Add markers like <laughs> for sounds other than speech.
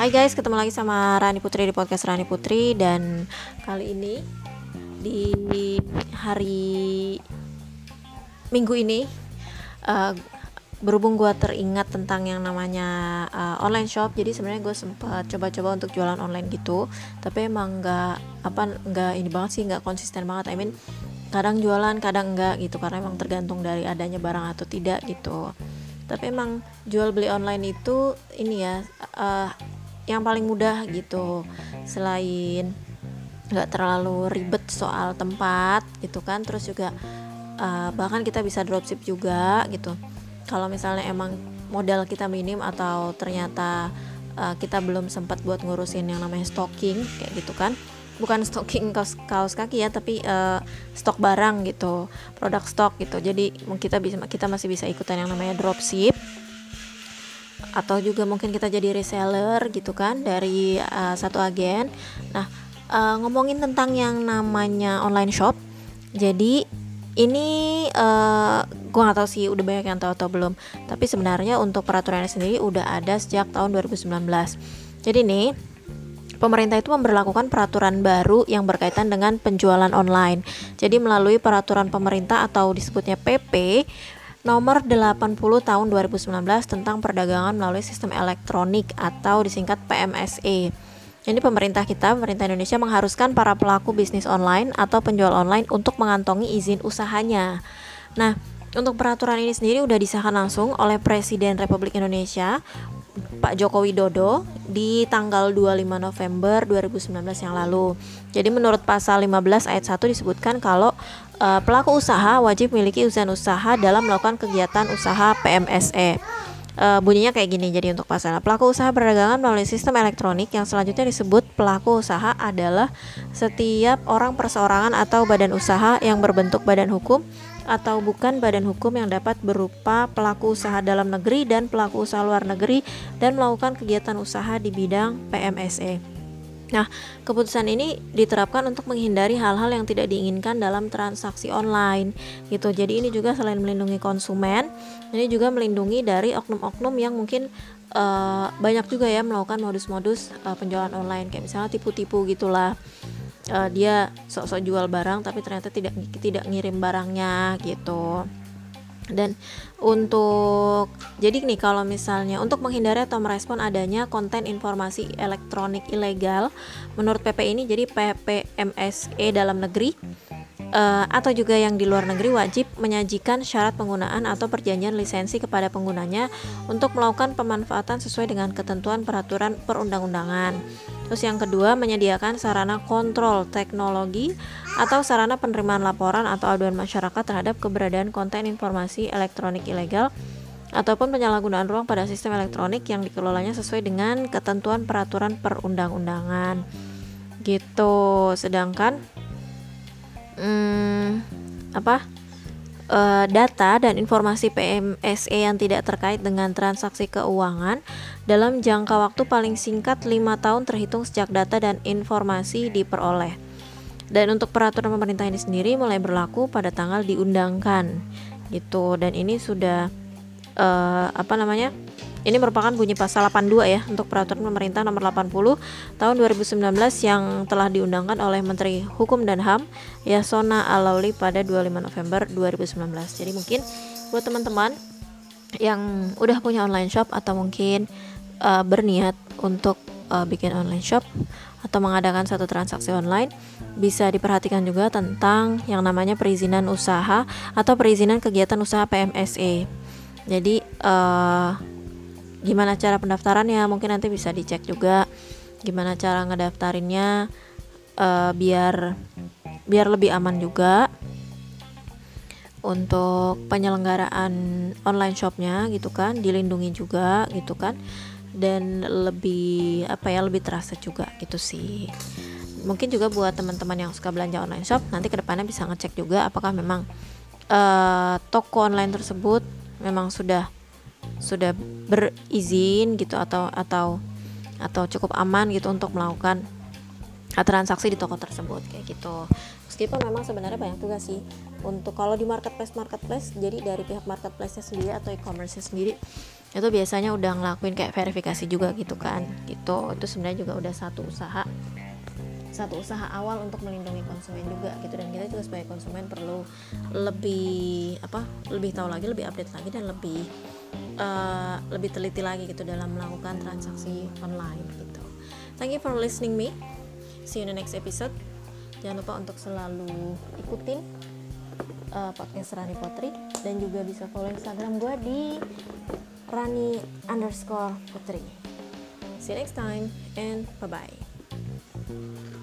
Hai guys, ketemu lagi sama Rani Putri di podcast Rani Putri dan kali ini di hari Minggu ini uh, berhubung gue teringat tentang yang namanya uh, online shop jadi sebenarnya gue sempat coba-coba untuk jualan online gitu tapi emang nggak apa nggak ini banget sih nggak konsisten banget. I mean kadang jualan kadang enggak gitu karena emang tergantung dari adanya barang atau tidak gitu. Tapi emang jual beli online itu ini ya uh, yang paling mudah gitu. Selain nggak terlalu ribet soal tempat gitu kan terus juga uh, bahkan kita bisa dropship juga gitu. Kalau misalnya emang modal kita minim atau ternyata uh, kita belum sempat buat ngurusin yang namanya stocking kayak gitu kan. Bukan <laughs> stocking kaos, kaos kaki ya tapi uh, stok barang gitu produk stok gitu. Jadi kita bisa kita masih bisa ikutan yang namanya dropship atau juga mungkin kita jadi reseller gitu kan dari uh, satu agen. Nah, uh, ngomongin tentang yang namanya online shop. Jadi ini uh, gue nggak tahu sih udah banyak yang tahu atau belum. Tapi sebenarnya untuk peraturannya sendiri udah ada sejak tahun 2019. Jadi nih pemerintah itu memperlakukan peraturan baru yang berkaitan dengan penjualan online. Jadi melalui peraturan pemerintah atau disebutnya PP nomor 80 tahun 2019 tentang perdagangan melalui sistem elektronik atau disingkat PMSE. Ini pemerintah kita, pemerintah Indonesia mengharuskan para pelaku bisnis online atau penjual online untuk mengantongi izin usahanya. Nah, untuk peraturan ini sendiri sudah disahkan langsung oleh Presiden Republik Indonesia Pak Joko Widodo di tanggal 25 November 2019 yang lalu. Jadi menurut pasal 15 ayat 1 disebutkan kalau uh, pelaku usaha wajib memiliki izin usaha dalam melakukan kegiatan usaha PMSE. Uh, bunyinya kayak gini jadi untuk pasal pelaku usaha perdagangan melalui sistem elektronik yang selanjutnya disebut pelaku usaha adalah setiap orang perseorangan atau badan usaha yang berbentuk badan hukum atau bukan badan hukum yang dapat berupa pelaku usaha dalam negeri dan pelaku usaha luar negeri dan melakukan kegiatan usaha di bidang PMSE. Nah, keputusan ini diterapkan untuk menghindari hal-hal yang tidak diinginkan dalam transaksi online gitu. Jadi ini juga selain melindungi konsumen, ini juga melindungi dari oknum-oknum yang mungkin uh, banyak juga ya melakukan modus-modus uh, penjualan online kayak misalnya tipu-tipu gitulah. Uh, dia sok-sok jual barang tapi ternyata tidak tidak ngirim barangnya gitu dan untuk jadi nih kalau misalnya untuk menghindari atau merespon adanya konten informasi elektronik ilegal menurut PP ini jadi PPMSE dalam negeri uh, atau juga yang di luar negeri wajib menyajikan syarat penggunaan atau perjanjian lisensi kepada penggunanya untuk melakukan pemanfaatan sesuai dengan ketentuan peraturan perundang-undangan. Terus yang kedua, menyediakan sarana kontrol teknologi atau sarana penerimaan laporan atau aduan masyarakat terhadap keberadaan konten informasi elektronik ilegal ataupun penyalahgunaan ruang pada sistem elektronik yang dikelolanya sesuai dengan ketentuan peraturan perundang-undangan. Gitu. Sedangkan hmm, apa uh, data dan informasi PMSE yang tidak terkait dengan transaksi keuangan dalam jangka waktu paling singkat 5 tahun terhitung sejak data dan informasi diperoleh. Dan untuk peraturan pemerintah ini sendiri mulai berlaku pada tanggal diundangkan gitu dan ini sudah uh, apa namanya? Ini merupakan bunyi pasal 82 ya untuk peraturan pemerintah nomor 80 tahun 2019 yang telah diundangkan oleh Menteri Hukum dan HAM Yasona Alauli pada 25 November 2019. Jadi mungkin buat teman-teman yang udah punya online shop atau mungkin uh, berniat untuk uh, bikin online shop atau mengadakan satu transaksi online bisa diperhatikan juga tentang yang namanya perizinan usaha atau perizinan kegiatan usaha PMSE. Jadi uh, gimana cara pendaftarannya mungkin nanti bisa dicek juga gimana cara ngedaftarinnya uh, biar biar lebih aman juga untuk penyelenggaraan online shopnya gitu kan dilindungi juga gitu kan dan lebih apa ya lebih terasa juga gitu sih. Mungkin juga buat teman-teman yang suka belanja online shop nanti ke depannya bisa ngecek juga apakah memang uh, toko online tersebut memang sudah sudah berizin gitu atau atau atau cukup aman gitu untuk melakukan transaksi di toko tersebut kayak gitu. Meskipun memang sebenarnya banyak juga sih untuk kalau di marketplace marketplace jadi dari pihak marketplace nya sendiri atau e-commerce nya sendiri itu biasanya udah ngelakuin kayak verifikasi juga gitu kan gitu. Itu sebenarnya juga udah satu usaha satu usaha awal untuk melindungi konsumen juga gitu. Dan kita juga sebagai konsumen perlu lebih apa lebih tahu lagi lebih update lagi dan lebih uh, lebih teliti lagi gitu dalam melakukan transaksi online gitu. Thank you for listening me. See you in the next episode. Jangan lupa untuk selalu ikutin uh, podcast Rani Potri. Dan juga bisa follow Instagram gue di Rani underscore Putri see you next time and bye bye